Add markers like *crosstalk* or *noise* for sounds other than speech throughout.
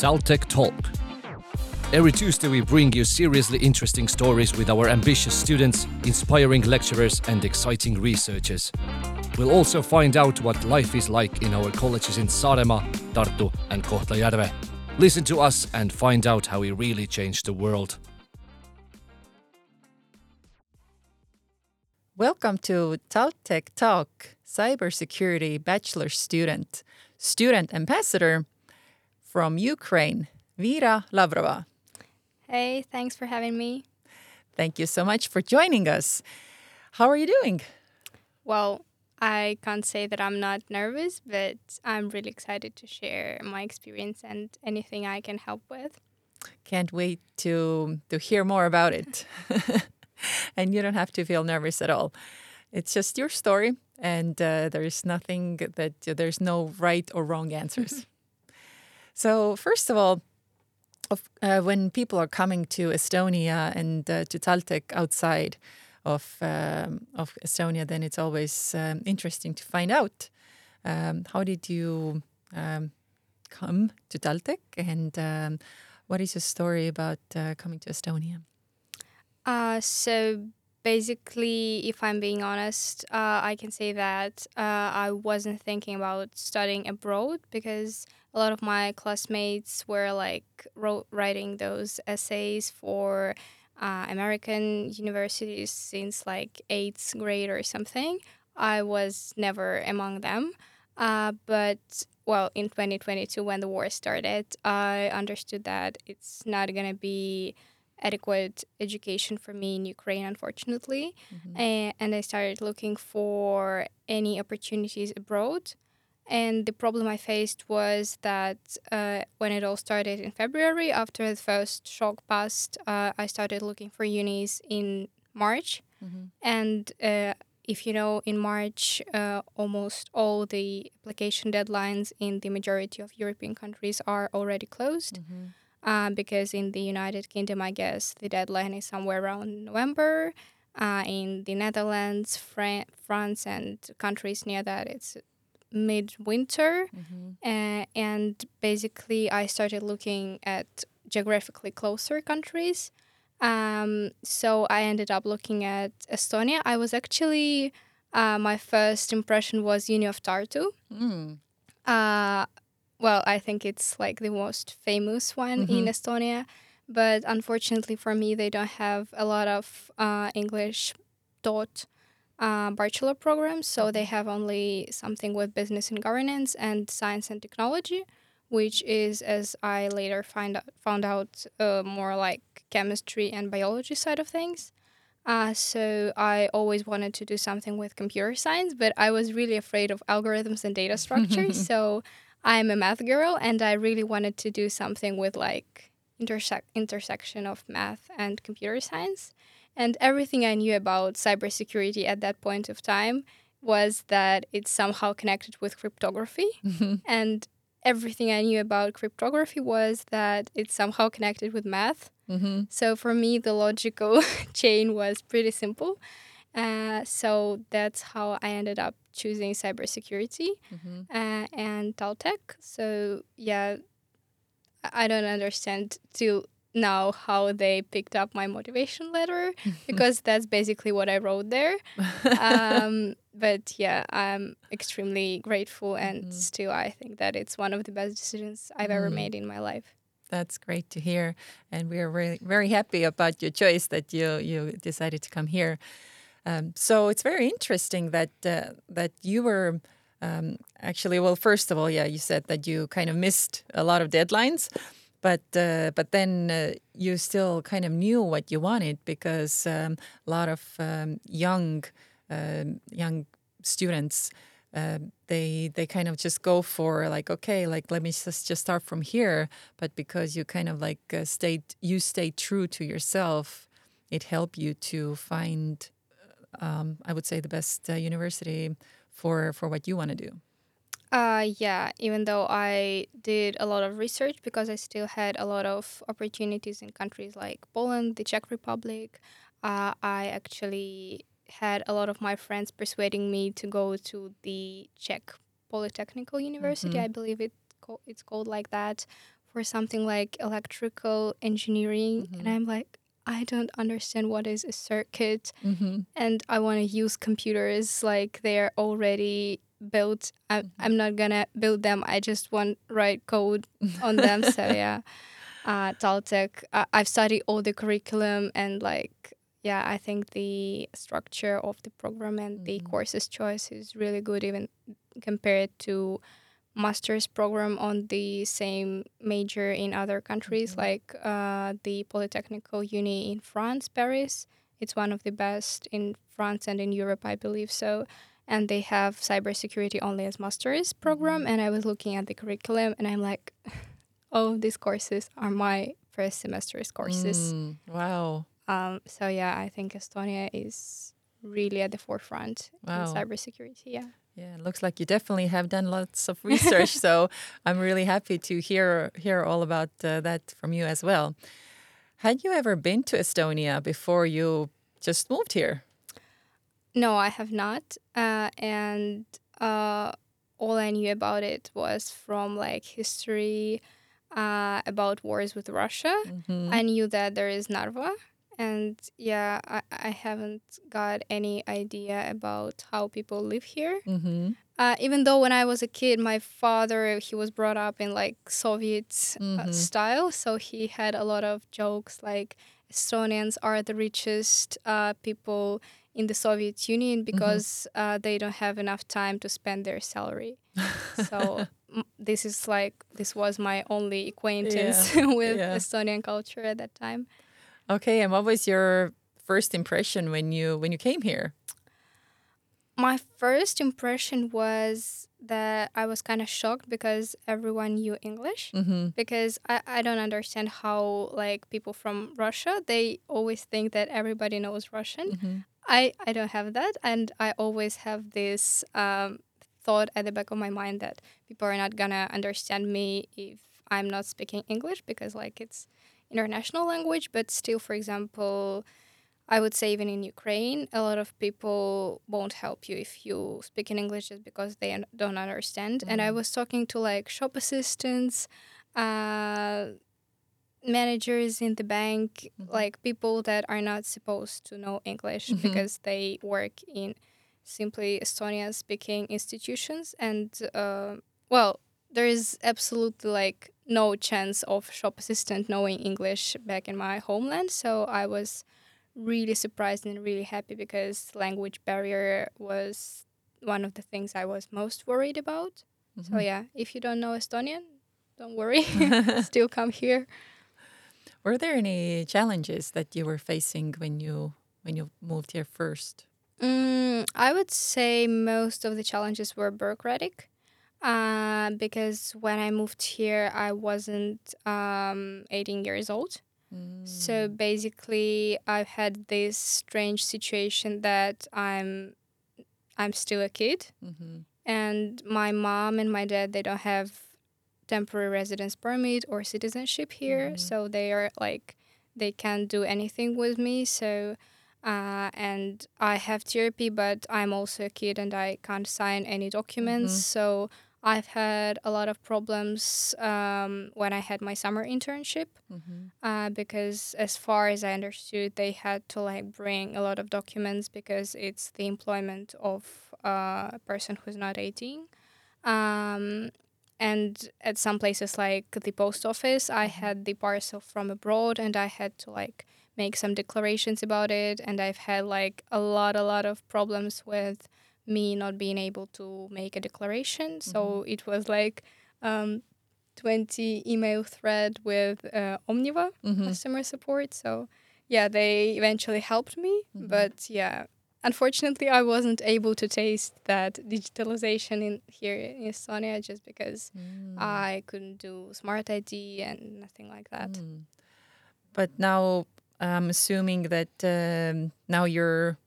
Taltech Talk. Every Tuesday, we bring you seriously interesting stories with our ambitious students, inspiring lecturers, and exciting researchers. We'll also find out what life is like in our colleges in Saaremaa, Tartu, and Kohtla-Järve. Listen to us and find out how we really change the world. Welcome to Taltech Talk, cybersecurity bachelor student, student ambassador from Ukraine, Vira Lavrova. Hey, thanks for having me. Thank you so much for joining us. How are you doing? Well, I can't say that I'm not nervous, but I'm really excited to share my experience and anything I can help with. Can't wait to to hear more about it. *laughs* and you don't have to feel nervous at all. It's just your story, and uh, there's nothing that there's no right or wrong answers. *laughs* so, first of all, uh, when people are coming to Estonia and uh, to Taltech outside of um, of Estonia, then it's always um, interesting to find out um, how did you um, come to Taltech and um, what is your story about uh, coming to Estonia? Uh, so basically, if I'm being honest, uh, I can say that uh, I wasn't thinking about studying abroad because a lot of my classmates were like wrote, writing those essays for uh, American universities since like eighth grade or something. I was never among them. Uh, but well, in 2022, when the war started, I understood that it's not going to be adequate education for me in Ukraine, unfortunately. Mm-hmm. And, and I started looking for any opportunities abroad. And the problem I faced was that uh, when it all started in February, after the first shock passed, uh, I started looking for unis in March. Mm-hmm. And uh, if you know, in March, uh, almost all the application deadlines in the majority of European countries are already closed. Mm-hmm. Uh, because in the United Kingdom, I guess the deadline is somewhere around November. Uh, in the Netherlands, Fran- France, and countries near that, it's midwinter. Mm-hmm. Uh, and basically, I started looking at geographically closer countries. Um, so I ended up looking at Estonia. I was actually, uh, my first impression was Uni of Tartu. Mm. Uh, well, I think it's like the most famous one mm-hmm. in Estonia. But unfortunately for me, they don't have a lot of uh, English taught uh, bachelor programs. So they have only something with business and governance and science and technology, which is, as I later find out, found out, uh, more like chemistry and biology side of things. Uh, so I always wanted to do something with computer science, but I was really afraid of algorithms and data structures. *laughs* so I'm a math girl and I really wanted to do something with like intersect intersection of math and computer science. And everything I knew about cybersecurity at that point of time was that it's somehow connected with cryptography. Mm-hmm. *laughs* And everything I knew about cryptography was that it's somehow connected with math. Mm-hmm. So for me, the logical *laughs* chain was pretty simple. Uh, so that's how I ended up choosing cybersecurity mm-hmm. uh, and Taltech. So yeah, I don't understand till now how they picked up my motivation letter *laughs* because that's basically what I wrote there. Um, *laughs* but yeah, I'm extremely grateful, and mm-hmm. still I think that it's one of the best decisions I've mm-hmm. ever made in my life. That's great to hear, and we are really very happy about your choice that you you decided to come here. Um, so it's very interesting that uh, that you were um, actually well. First of all, yeah, you said that you kind of missed a lot of deadlines, but uh, but then uh, you still kind of knew what you wanted because um, a lot of um, young um, young students. Uh, they they kind of just go for like okay like let me just just start from here but because you kind of like uh, stayed you stayed true to yourself it helped you to find um, I would say, the best uh, university for for what you want to do? Uh, yeah, even though I did a lot of research because I still had a lot of opportunities in countries like Poland, the Czech Republic, uh, I actually had a lot of my friends persuading me to go to the Czech Polytechnical University. Mm-hmm. I believe it co- it's called like that for something like electrical engineering, and Mhm. I'm like, I don't understand what is a circuit, Mm-hmm. and I want to use computers like they're already built. I, Mhm. I'm not gonna build them. I just want write code on them. so *laughs* yeah, uh, Taltech. Uh, I've studied all the curriculum and like yeah, I think the structure of the program and the Mhm. courses choice is really good, even compared to master's program on the same major in other countries Mhm. like uh, the Polytechnical Uni in France, Paris. It's one of the best in France and in Europe, I believe so. And they have cybersecurity only as master's program. Mhm. And I was looking at the curriculum and I'm like, *laughs* oh, these courses are my first semester's courses. Mm, wow. Um, so yeah, I think Estonia is really at the forefront Wow. in cybersecurity. Yeah. Yeah, it looks like you definitely have done lots of *laughs* research. so I'm really happy to hear hear all about uh, that from you as well. Had you ever been to Estonia before you just moved here? No, I have not. Uh, and uh, all I knew about it was from like history uh, about wars with Russia. Mhm. I knew that there is Narva. And yeah, I, I haven't got any idea about how people live here. Mhm. Uh, even though when I was a kid, my father he was brought up in like Soviet uh, Mhm. style, so he had a lot of jokes like Estonians are the richest uh, people in the Soviet Union because uh, they don't have enough time to spend their salary. So *laughs* m- this is like this was my only acquaintance *laughs* with yeah. Estonian culture at that time. Okay, and what was your first impression when you when you came here? My first impression was that I was kind of shocked because everyone knew English. Mm-hmm. because I, I don't understand how like people from Russia they always think that everybody knows Russian. Mm-hmm. I, I don't have that. And I always have this um, thought at the back of my mind that people are not gonna understand me if I'm not speaking English because like it's international language. But still for example I would say even in Ukraine a lot of people won't help you if you speak in English just because they don't understand. And I Mhm. was talking to like shop assistants uh, managers in the bank, Mhm. like people that are not supposed to know English Mhm. because they work in simply Estonian speaking institutions. And uh, well, there is absolutely like no chance of shop assistant knowing English back in my homeland. So I was really surprised and really happy because language barrier was one of the things I was most worried about. So yeah, if you don't know Estonian, don't worry. *laughs* *laughs* Still come here. Were there any challenges that you were facing when you when you moved here first? Mm, I would say most of the challenges were bureaucratic. Uh, because when I moved here, I wasn't um, 18 years old. So basically, I've had this strange situation that I'm I'm still a kid, Mm-hmm. and my mom and my dad they don't have temporary residence permit or citizenship here Mhm. so they are like they can't do anything with me so uh, and i have therapy but i'm also a kid and i can't sign any documents Mhm. so i've had a lot of problems um, when i had my summer internship Mm-hmm. uh, because as far as I understood, they had to like bring a lot of documents because it's the employment of uh, a person who's not 18. Um, and at some places like the post office, I Mhm. had the parcel from abroad and I had to like make some declarations about it. And I've had like a lot, a lot of problems with me not being able to make a declaration. So it was like um, 20 email thread with uh, Omniva Mm-hmm. customer support. So yeah, they eventually helped me. Mhm. But yeah, unfortunately, I wasn't able to taste that digitalization in here in Estonia just because Mm. I couldn't do smart ID and nothing like that. Mm. But now I'm assuming that um, now you're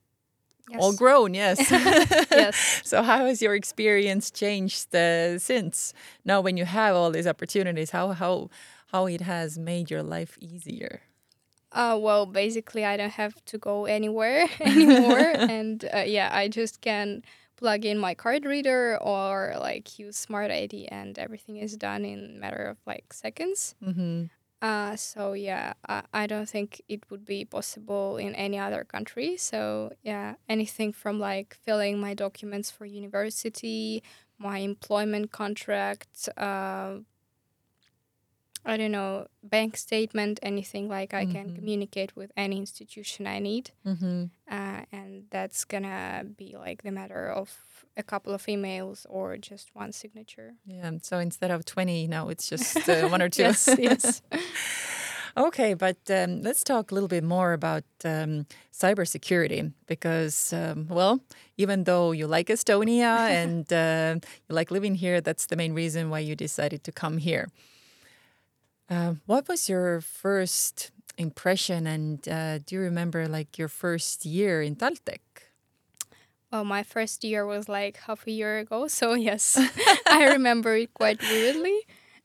all grown, yes. *laughs* *laughs* Yes. So how has your experience changed uh, since now when you have all these opportunities? How how how it has made your life easier? Uh, well, basically, I don't have to go anywhere *laughs* anymore, *laughs* and uh, yeah, I just can plug in my card reader or like use Smart ID, and everything is done in a matter of like seconds. Mm-hmm. Uh, so yeah, I, I don't think it would be possible in any other country. So yeah, anything from like filling my documents for university, my employment contract, uh, I don't know, bank statement, anything like I can Mhm. communicate with any institution I need. Mm-hmm. Uh, and that's gonna be like the matter of a couple of emails or just one signature. Yeah. So instead of 20, now it's just uh, *laughs* one or two. yes, yes. *laughs* Okay, but um, let's talk a little bit more about um, cybersecurity because, um, well, even though you like Estonia *laughs* and uh, you like living here, that's the main reason why you decided to come here. Uh, what was your first impression, and uh, do you remember like your first year in Taltech? Well, my first year was like half a year ago, *laughs* so yes, *laughs* I remember it quite vividly.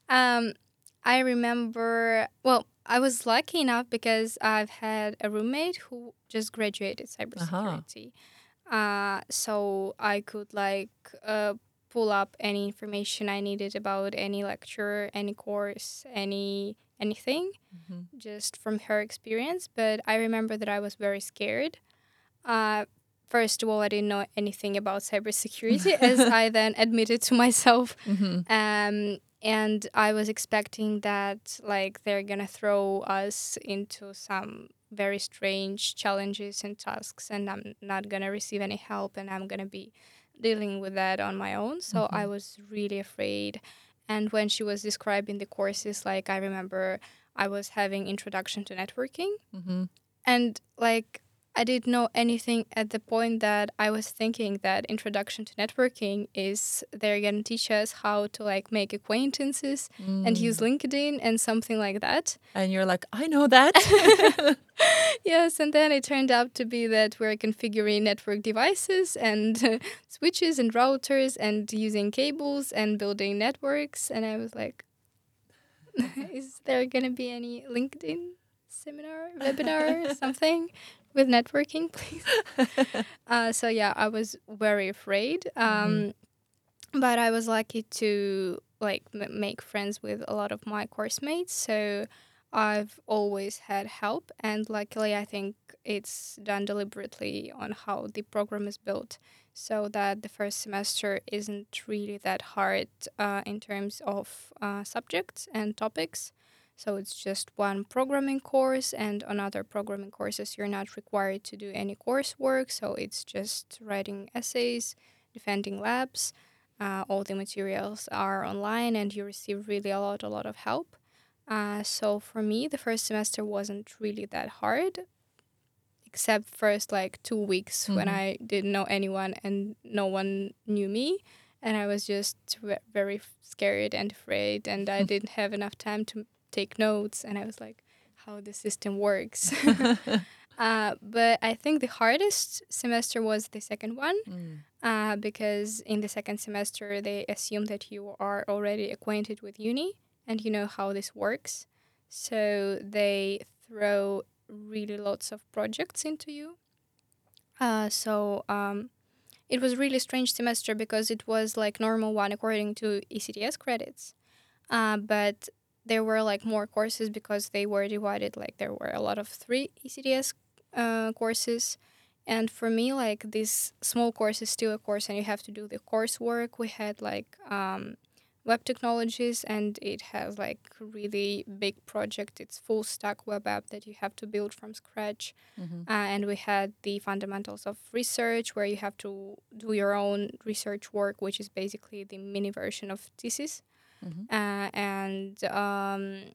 Um, I remember, well, I was lucky enough because I've had a roommate who just graduated cybersecurity. Uh, so I could like uh, pull up any information I needed about any lecture, any course, any anything, just from her experience. But I remember that I was very scared. Uh, first of all, I didn't know anything about cybersecurity, *laughs* as I then admitted to myself. Mm-hmm. Um, and I was expecting that like they're gonna throw us into some very strange challenges and tasks, and I'm not gonna receive any help, and I'm gonna be dealing with that on my own. So I was really afraid. And when she was describing the courses, like I remember I was having introduction to networking, Mm-hmm. and like I didn't know anything at the point that I was thinking that introduction to networking is they're gonna teach us how to like make acquaintances and use LinkedIn and something like that. And you're like, I know that. *laughs* *laughs* yes, and then it turned out to be that we're configuring network devices and uh, *laughs* switches and routers and using cables and building networks. And I was like, is there gonna be any LinkedIn seminar, webinar, something? With networking, *laughs* please. uh, so yeah, I was very afraid. Um, But I was lucky to like m- make friends with a lot of my course mates. So I've always had help, and luckily, I think it's done deliberately on how the program is built, so that the first semester isn't really that hard uh, in terms of uh, subjects and topics. So it's just one programming course, and on other programming courses, you're not required to do any coursework. So it's just writing essays, defending labs. Uh, all the materials are online, and you receive really a lot, a lot of help. Uh, so for me, the first semester wasn't really that hard, except first like two weeks when Mhm. I didn't know anyone and no one knew me, and I was just very scared and afraid, and I *laughs* didn't have enough time to take notes, and I was like, how the system works. *laughs* *laughs* uh, but I think the hardest semester was the second one Mm. uh, because in the second semester they assume that you are already acquainted with uni and you know how this works. So they throw really lots of projects into you. Uh, so um, it was really strange semester because it was like normal one according to ECTS credits, uh, but there were like more courses because they were divided. Like there were a lot of three ECTS uh, courses. And for me, like this small course is still a course, and you have to do the coursework. We had like um, web technologies, and it has like really big project. It's full stack web app that you have to build from scratch. Mhm. Uh, and we had the fundamentals of research, where you have to do your own research work, which is basically the mini version of thesis. Mhm. Uh, and um,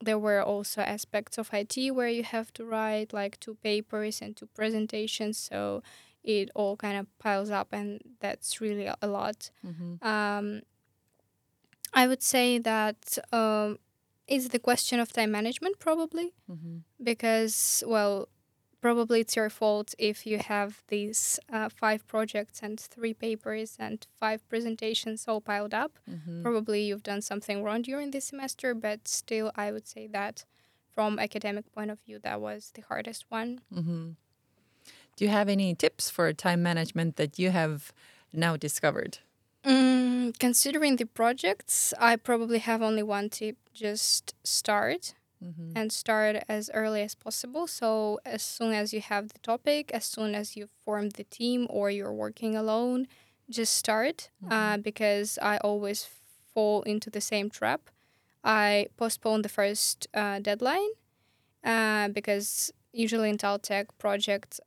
there were also aspects of IT where you have to write like two papers and two presentations. So it all kind of piles up, and that's really a- lot. Mhm. Um, I would say that um, it's the question of time management, probably Mhm. because well probably it's your fault if you have these uh, five projects and three papers and five presentations all piled up Mhm. probably you've done something wrong during this semester but still i would say that from academic point of view that was the hardest one Mhm. Do you have any tips for time management that you have now discovered? Mm, considering the projects, I probably have only one tip: just start Mm-hmm. and start as early as possible. So as soon as you have the topic, as soon as you form the team or you're working alone, just start. Uh, because I always fall into the same trap. I postpone the first uh, deadline uh, because usually in Taltech projects,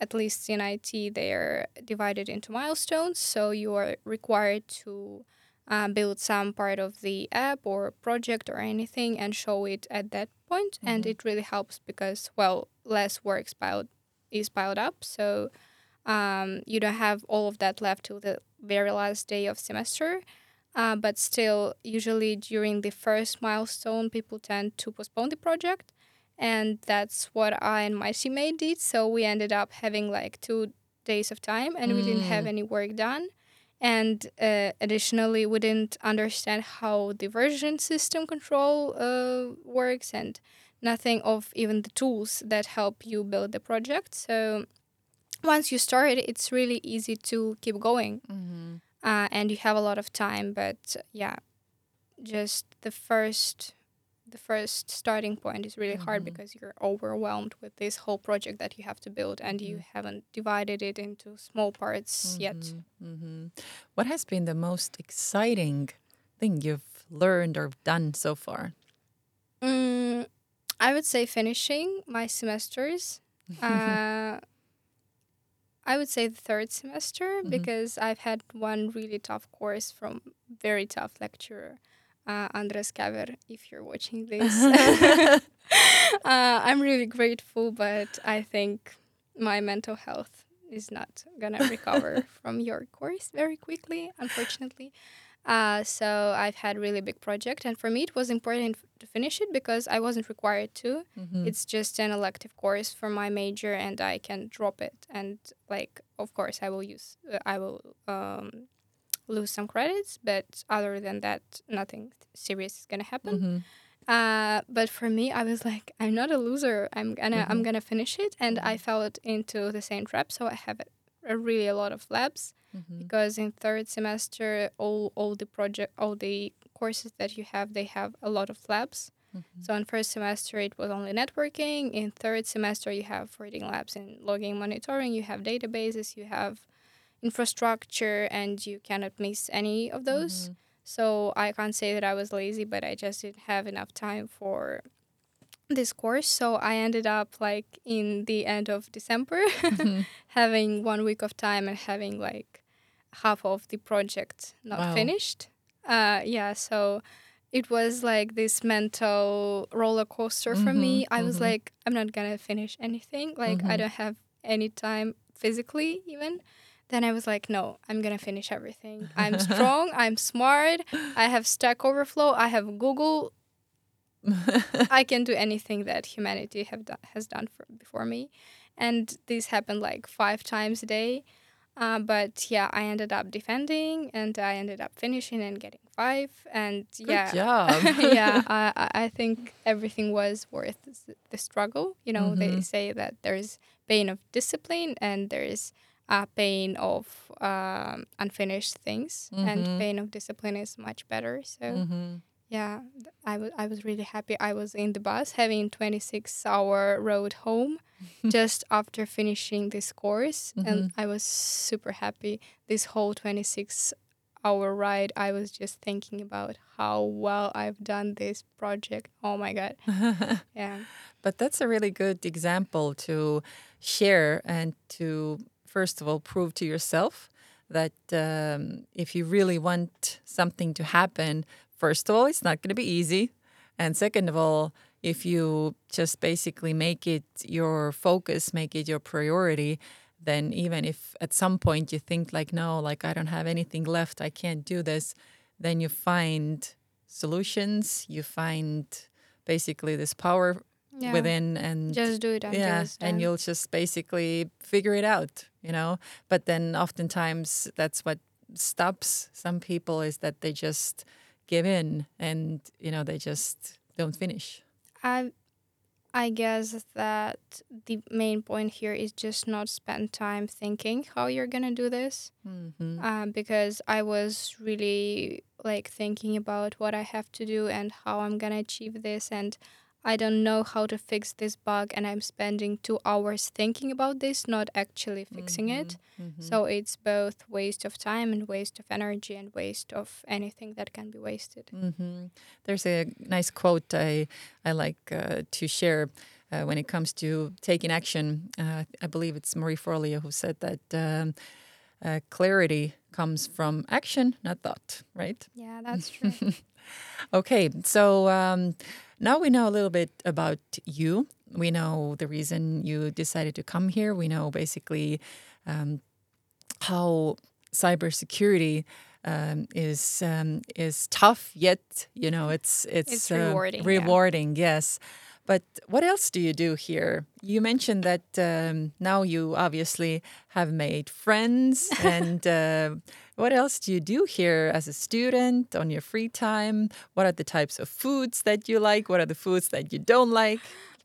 at least in IT, they're divided into milestones. So you are required to uh, build some part of the app or project or anything and show it at that point. And it really helps because, well, less work piled, is piled up. So um, you don't have all of that left till the very last day of semester. Uh, but still, usually during the first milestone, people tend to postpone the project. And that's what I and my teammate did. So we ended up having like two days of time and we didn't have any work done. And uh, additionally, we didn't understand how the version system control uh, works and nothing of even the tools that help you build the project. So once you start, it's really easy to keep going uh, and you have a lot of time. But yeah, just the first the first starting point is really hard because you're overwhelmed with this whole project that you have to build and you haven't divided it into small parts yet. Mm-hmm. What has been the most exciting thing you've learned or done so far? Mm, I would say finishing my semesters. *laughs* uh, I would say the third semester because I've had one really tough course from very tough lecturer, uh, Andres Kaver. If you're watching *laughs* this, *laughs* uh, I'm really grateful, but I think my mental health is not gonna *laughs* recover from your course very quickly, unfortunately. Uh, so I've had really big project, and for me it was important f- to finish it because I wasn't required to. It's just an elective course for my major, and I can drop it. And like, of course, I will use, uh, I will um, lose some credits, but other than that, nothing serious is gonna happen. Mm-hmm. Uh, but for me, I was like, I'm not a loser. I'm gonna, I'm mm-hmm. gonna finish it, and I mm-hmm. fell into the same trap. So I have a, a really a lot of labs because in third semester, all all the project, all the courses that you have, they have a lot of labs. So in first semester, it was only networking. In third semester, you have reading labs and logging monitoring. You have databases. You have infrastructure, and you cannot miss any of those. Mm-hmm. So I can't say that I was lazy, but I just didn't have enough time for this course. So I ended up like in the end of December *laughs* mm-hmm. having one week of time and having like half of the project not Wow. finished. Uh, yeah, so it was like this mental roller coaster for me. Mm-hmm, I was like, I'm not gonna finish anything. Like I don't have any time physically even. Then I was like, no, I'm gonna finish everything. I'm *laughs* strong. I'm smart. I have Stack Overflow. I have Google. *laughs* I can do anything that humanity have done, has done for, before me, and this happened like five times a day. Uh, but yeah, I ended up defending, and I ended up finishing and getting five. And yeah, job. *laughs* yeah, I, I- I think everything was worth the- the struggle. You know, they say that there's pain of discipline and there's a pain of um, unfinished things, and mm-hmm. pain of discipline is much better. So mm-hmm. yeah, th- I was I was really happy. I was in the bus having 26 hour road home *laughs* just after finishing this course and mm-hmm. I was super happy. This whole 26 hour ride I was just thinking about how well I've done this project. Oh my god. *laughs* yeah. But that's a really good example to share and to, first of all, prove to yourself that um, if you really want something to happen, first of all, it's not going to be easy. And second of all, if you just basically make it your focus, make it your priority, then even if at some point you think like, no, like I don't have anything left, I can't do this, then you find solutions, you find basically this power Yeah. within and Just do it yeah and you'll just basically figure it out you know but then oftentimes that's what stops some people is that they just give in and you know they just don't finish I I guess that the main point here is just not spend time thinking how you're gonna do this, Mhm. um, because I was really like thinking about what I have to do and how I'm gonna achieve this, and I don't know how to fix this bug, and I'm spending two hours thinking about this, not actually fixing it. Mhm. So it's both waste of time and waste of energy and waste of anything that can be wasted. hmm There's a nice quote I I like uh, to share uh, when it comes to taking action. Uh, I believe it's Marie Forleo who said that um, uh, clarity comes from action, not thought. Right? Yeah, that's true. *laughs* Okay, so um, now we know a little bit about you. We know the reason you decided to come here. We know basically um, how cybersecurity um, is um, is tough, yet you know it's it's, It's uh, rewarding, yeah. rewarding, yes. But what else do you do here? You mentioned that um, now you obviously have made friends, *laughs* and uh, what else do you do here as a student on your free time? What are the types of foods that you like? What are the foods that you don't like?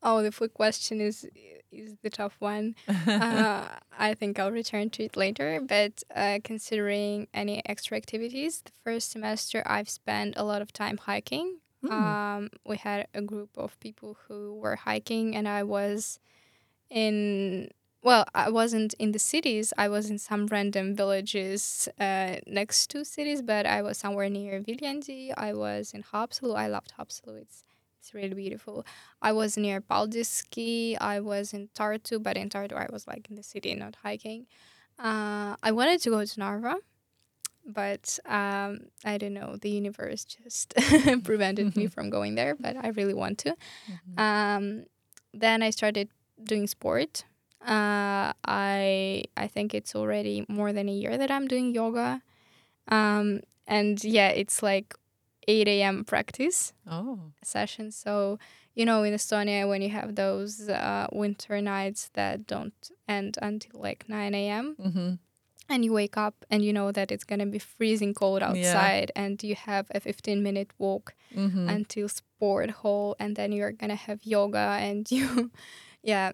oh, the food question is is the tough one. *laughs* uh, I think I'll return to it later. But uh, considering any extra activities, the first semester I've spent a lot of time hiking. Um, we had a group of people who were hiking, and I was in. Well, I wasn't in the cities. I was in some random villages uh, next to cities, but I was somewhere near Viljandi. I was in Haapsalu. I loved Haapsalu. It's it's really beautiful. I was near Paldiski. I was in Tartu, but in Tartu I was like in the city, not hiking. Uh, I wanted to go to Narva, but um, I don't know. The universe just *laughs* prevented me from going there. But I really want to. Um, then I started doing sport. Uh, I I think it's already more than a year that I'm doing yoga. Um, and yeah, it's like 8 a.m. practice Oh, session. So, you know, in Estonia, when you have those uh, winter nights that don't end until like 9 a.m., hmm and you wake up and you know that it's going to be freezing cold Yeah. outside, and you have a 15 minute walk hmm until sport hall, and then you're going to have yoga, and *laughs* you, yeah,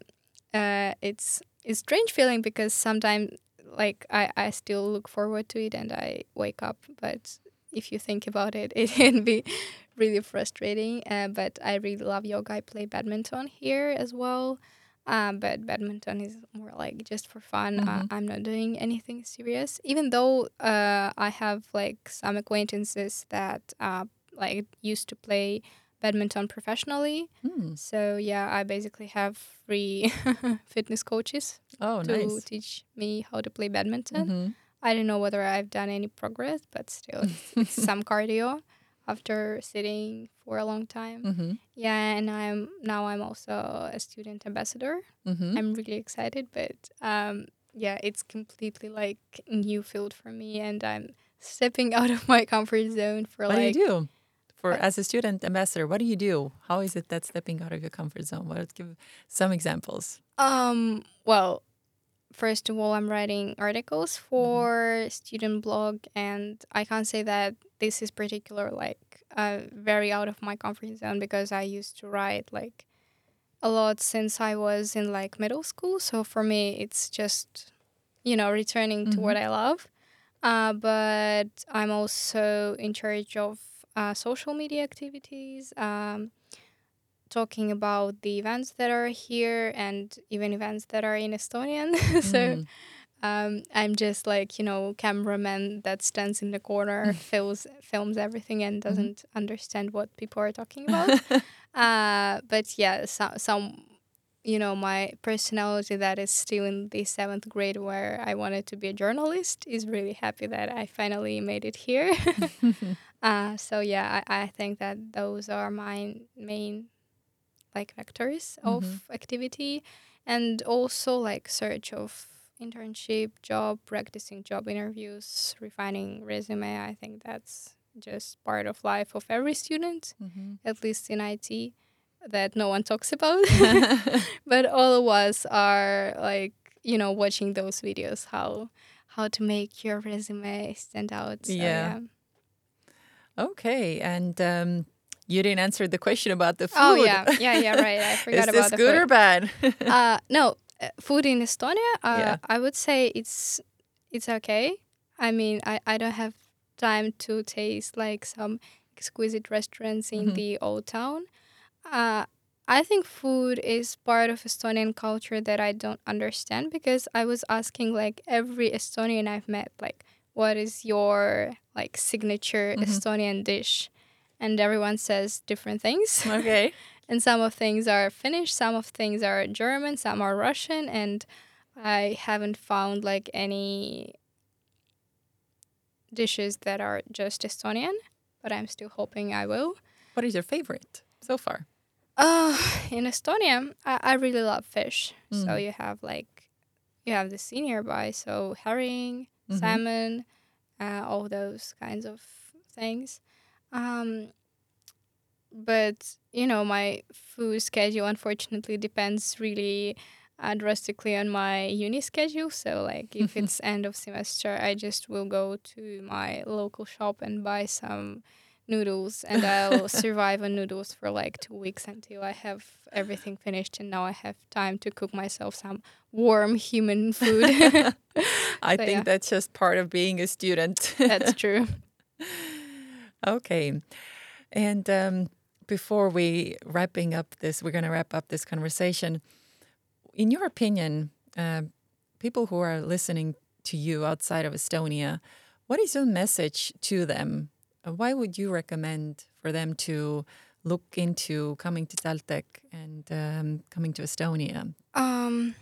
uh, it's it's strange feeling because sometimes like I, I still look forward to it and I wake up, but if you think about it, *laughs* it can be really frustrating. Uh, but I really love yoga. I play badminton here as well. Um, but badminton is more like just for fun. Mhm. Uh, I'm not doing anything serious, even though uh, I have like some acquaintances that uh, like used to play badminton professionally. Mm. So yeah, I basically have free *laughs* fitness coaches Oh, to nice. teach me how to play badminton. Mhm. I don't know whether I've done any progress, but still, some *laughs* cardio after sitting for a long time. Mhm. Yeah, and I'm now I'm also a student ambassador. Mhm. I'm really excited, but um, yeah, it's completely like new field for me, and I'm stepping *laughs* out of my comfort zone for What like do you do for I- as a student ambassador? What do you do? How is it that stepping out of your comfort zone? What give some examples? Um, well, first of all, I'm writing articles Mm-hmm. for student blog, and I can't say that this is particular like uh, very out of my comfort zone because I used to write like a lot since I was in like middle school. So for me, it's just you know returning to what I love. Uh, but I'm also in charge of uh, social media activities. Um, talking about the events that are here and even events that are in Estonian. *laughs* so Mm. um, I'm just like you know cameraman that stands in the corner, *laughs* films films everything and doesn't understand what people are talking about. *laughs* uh, but yeah, some some you know my personality that is still in the seventh grade where I wanted to be a journalist is really happy that I finally made it here. uh, so yeah, I, I think that those are my main like vectors of activity and also like search of internship job practicing job interviews refining resume. I think that's just part of life of every student Mhm. at least in it that no one talks about. *laughs* *laughs* But all of us are like you know watching those videos how how to make your resume stand out. So, Yeah. Okay, and um, you didn't answer the question about the food. Oh yeah, yeah, yeah, right. I *laughs* forgot about the Is about this good food. or bad? *laughs* uh, no, uh, food in Estonia. Uh, Yeah. I would say it's it's okay. I mean, I, I don't have time to taste like some exquisite restaurants in Mhm. the old town. Uh, I think food is part of Estonian culture that I don't understand because I was asking like every Estonian I've met, like, what is your like signature Mhm. Estonian dish? And everyone says different things *laughs* okay. and some of things are Finnish, some of things are German, some are Russian, and I haven't found like any dishes that are just Estonian, but I'm still hoping I will. What is your favorite so far? Uh, in Estonia, I, I really love fish. So Mm. you have like, you have the sea nearby, so herring, Mhm. salmon, uh, all those kinds of things. Um, but you know, my food schedule unfortunately depends really uh, drastically on my uni schedule. So like, if *laughs* it's end of semester, I just will go to my local shop and buy some noodles, and I'll survive on noodles for like two weeks until I have everything finished, and now I have time to cook myself some warm human food. *laughs* *laughs* I So, think yeah. that's just part of being a student. That's true. Okay. And um, before we wrapping up this, we're going to wrap up this conversation. In your opinion, uh, people who are listening to you outside of Estonia, what is your message to them? Uh, Why would you recommend for them to look into coming to Taltech and um, coming to Estonia? Um,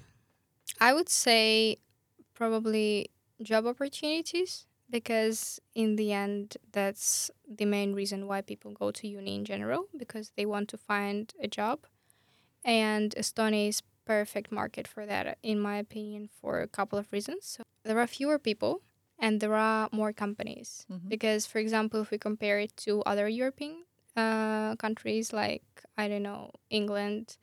I would say probably job opportunities because in the end that's the main reason why people go to uni in general because they want to find a job. And Estonia is perfect market for that in my opinion for a couple of reasons. So there are fewer people and there are more companies. Mhm. because for example if we compare it to other european uh, countries like i don't know england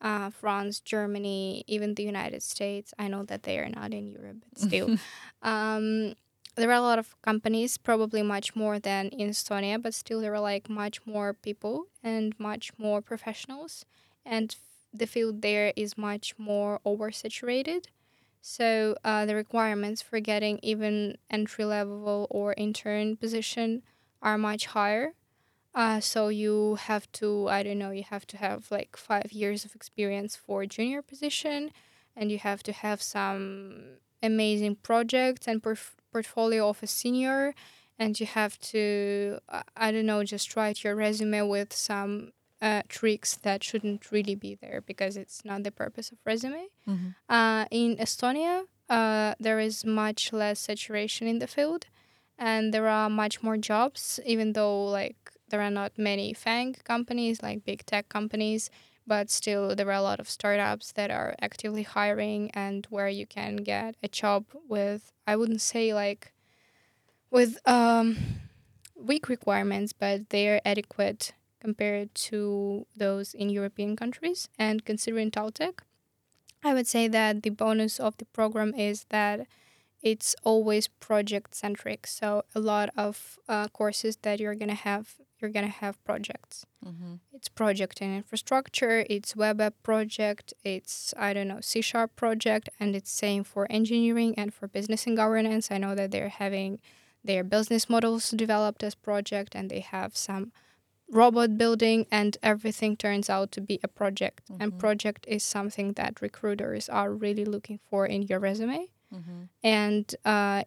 uh, france germany even the united states i know that they are not in europe but still. *laughs* Um, there are a lot of companies probably much more than in estonia but still there are like much more people and much more professionals and the field there is much more oversaturated so uh, the requirements for getting even entry level or intern position are much higher. Uh, so you have to, I don't know, you have to have like five years of experience for junior position, and you have to have some amazing projects and porf- portfolio of a senior, and you have to, I don't know, just write your resume with some uh, tricks that shouldn't really be there because it's not the purpose of resume. Mhm. Uh, in Estonia, uh, there is much less saturation in the field, and there are much more jobs. Even though like there are not many FANG companies like big tech companies, but still there are a lot of startups that are actively hiring and where you can get a job with I wouldn't say like with um, weak requirements, but they're adequate compared to those in European countries. And considering Taltech, I would say that the bonus of the program is that it's always project centric. So a lot of uh, courses that you're gonna have, you're gonna have projects. Mhm. It's project in infrastructure, it's web app project, it's I don't know C sharp project, and it's same for engineering and for business and governance. I know that they're having their business models developed as project, and they have some robot building, and everything turns out to be a project. And Mhm. project is something that recruiters are really looking for in your resume. Mhm. And uh,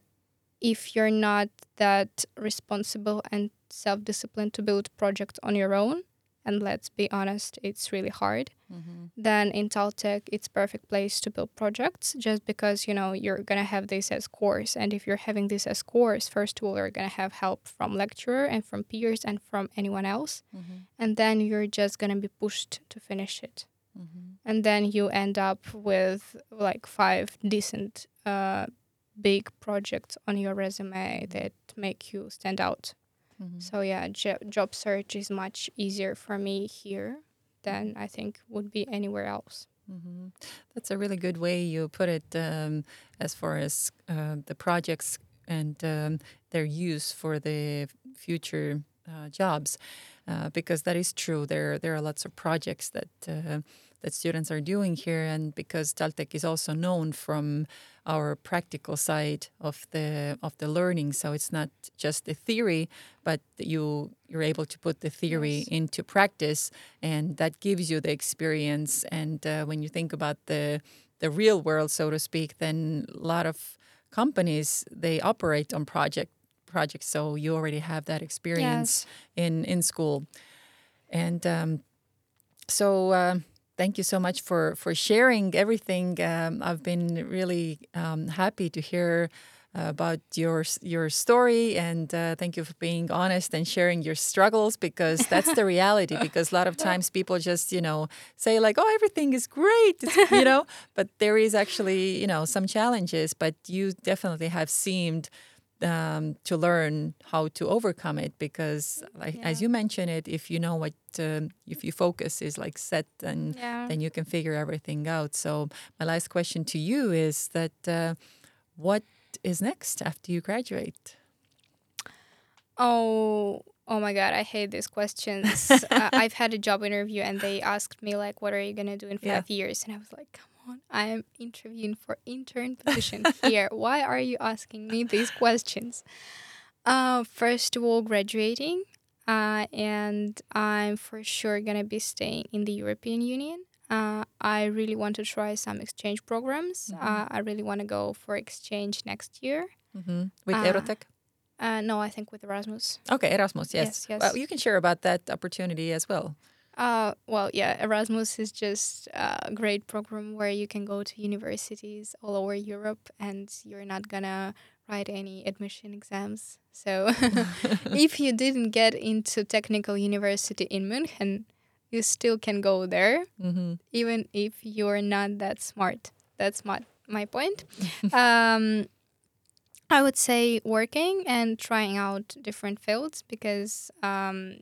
if you're not that responsible and self disciplined to build projects on your own, and let's be honest, it's really hard, Mhm. then in Taltech, it's perfect place to build projects just because, you know, you're going to have this as course. And if you're having this as course, first of all, you're going to have help from lecturer and from peers and from anyone else. Mhm. And then you're just going to be pushed to finish it Mhm. and then you end up with like five decent uh, big projects on your resume that make you stand out Mhm. so yeah jo- job search is much easier for me here than i think would be anywhere else hmm That's a really good way you put it um, as far as uh, the projects and um, their use for the future uh, jobs, uh, because that is true. There there are lots of projects that uh, that students are doing here, and because TalTech is also known from our practical side of the of the learning, so it's not just the theory, but you you're able to put the theory Yes. into practice, and that gives you the experience. And uh, when you think about the the real world, so to speak, then a lot of companies they operate on project projects, so you already have that experience in in school. And um, so, uh, thank you so much for for sharing everything. Um, I've been really um, happy to hear about your your story, and uh, thank you for being honest and sharing your struggles because that's the reality. *laughs* Because a lot of times people just you know say like, "Oh, everything is great," it's- you *laughs* know, but there is actually you know some challenges. But you definitely have seemed um, to learn how to overcome it because like as you mentioned it if you know what um, if your focus is like set and Yeah. then you can figure everything out so my last question to you is that uh, what is next after you graduate Oh, oh my God, I hate these questions. *laughs* uh, I've had a job interview and they asked me like, "What are you gonna do in Yeah. five years?" And I was like, "Come on, I am interviewing for intern position here. *laughs* Why are you asking me these questions?" Uh, first of all, graduating, uh, and I'm for sure gonna be staying in the European Union. Uh, I really want to try some exchange programs. Uh, I really want to go for exchange next year. hmm with Uh, EuroTeQ Uh, no, I think with Erasmus. okay Erasmus yes, Yes, yes. Well, you can share about that opportunity as well Uh, well, yeah, Erasmus is just a great program where you can go to universities all over Europe and you're not gonna write any admission exams. So *laughs* if you didn't get into technical university in München, you still can go there, hmm even if you're not that smart. That's my my point. *laughs* um, I would say working and trying out different fields because um,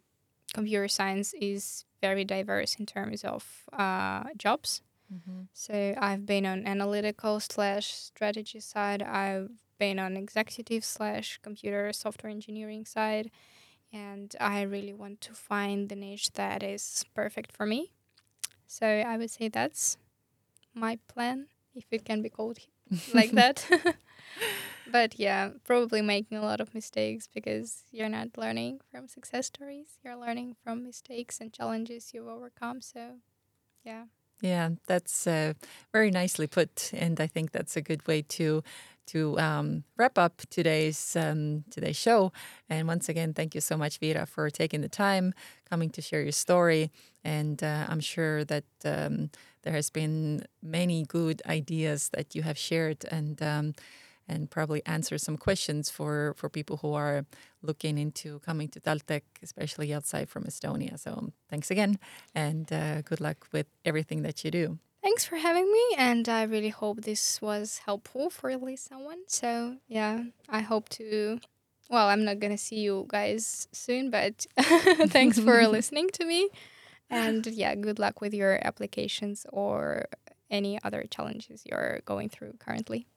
computer science is very diverse in terms of uh, jobs. hmm So I've been on analytical slash strategy side. I've been on executive slash computer software engineering side, and I really want to find the niche that is perfect for me. So I would say that's my plan, if it can be called like *laughs* that. *laughs* but yeah, probably making a lot of mistakes because you're not learning from success stories. You're learning from mistakes and challenges you've overcome. So, yeah. Yeah, that's uh, very nicely put, and I think that's a good way to to um, wrap up today's um, today's show. And once again, thank you so much, Vira, for taking the time, coming to share your story. And uh, I'm sure that um, there has been many good ideas that you have shared, and um, and probably answer some questions for for people who are looking into coming to Taltech, especially outside from Estonia. So thanks again, and uh, good luck with everything that you do. Thanks for having me, and I really hope this was helpful for at least someone. So, yeah, I hope to. Well, I'm not gonna see you guys soon, but *laughs* thanks for *laughs* listening to me. And yeah, good luck with your applications or any other challenges you're going through currently.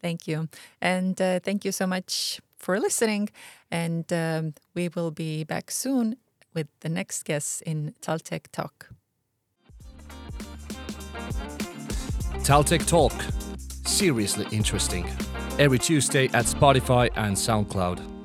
Thank you. And uh, thank you so much for listening. And um, we will be back soon with the next guest in Taltech Talk. Taltech Talk. Seriously interesting. Every Tuesday at Spotify and SoundCloud.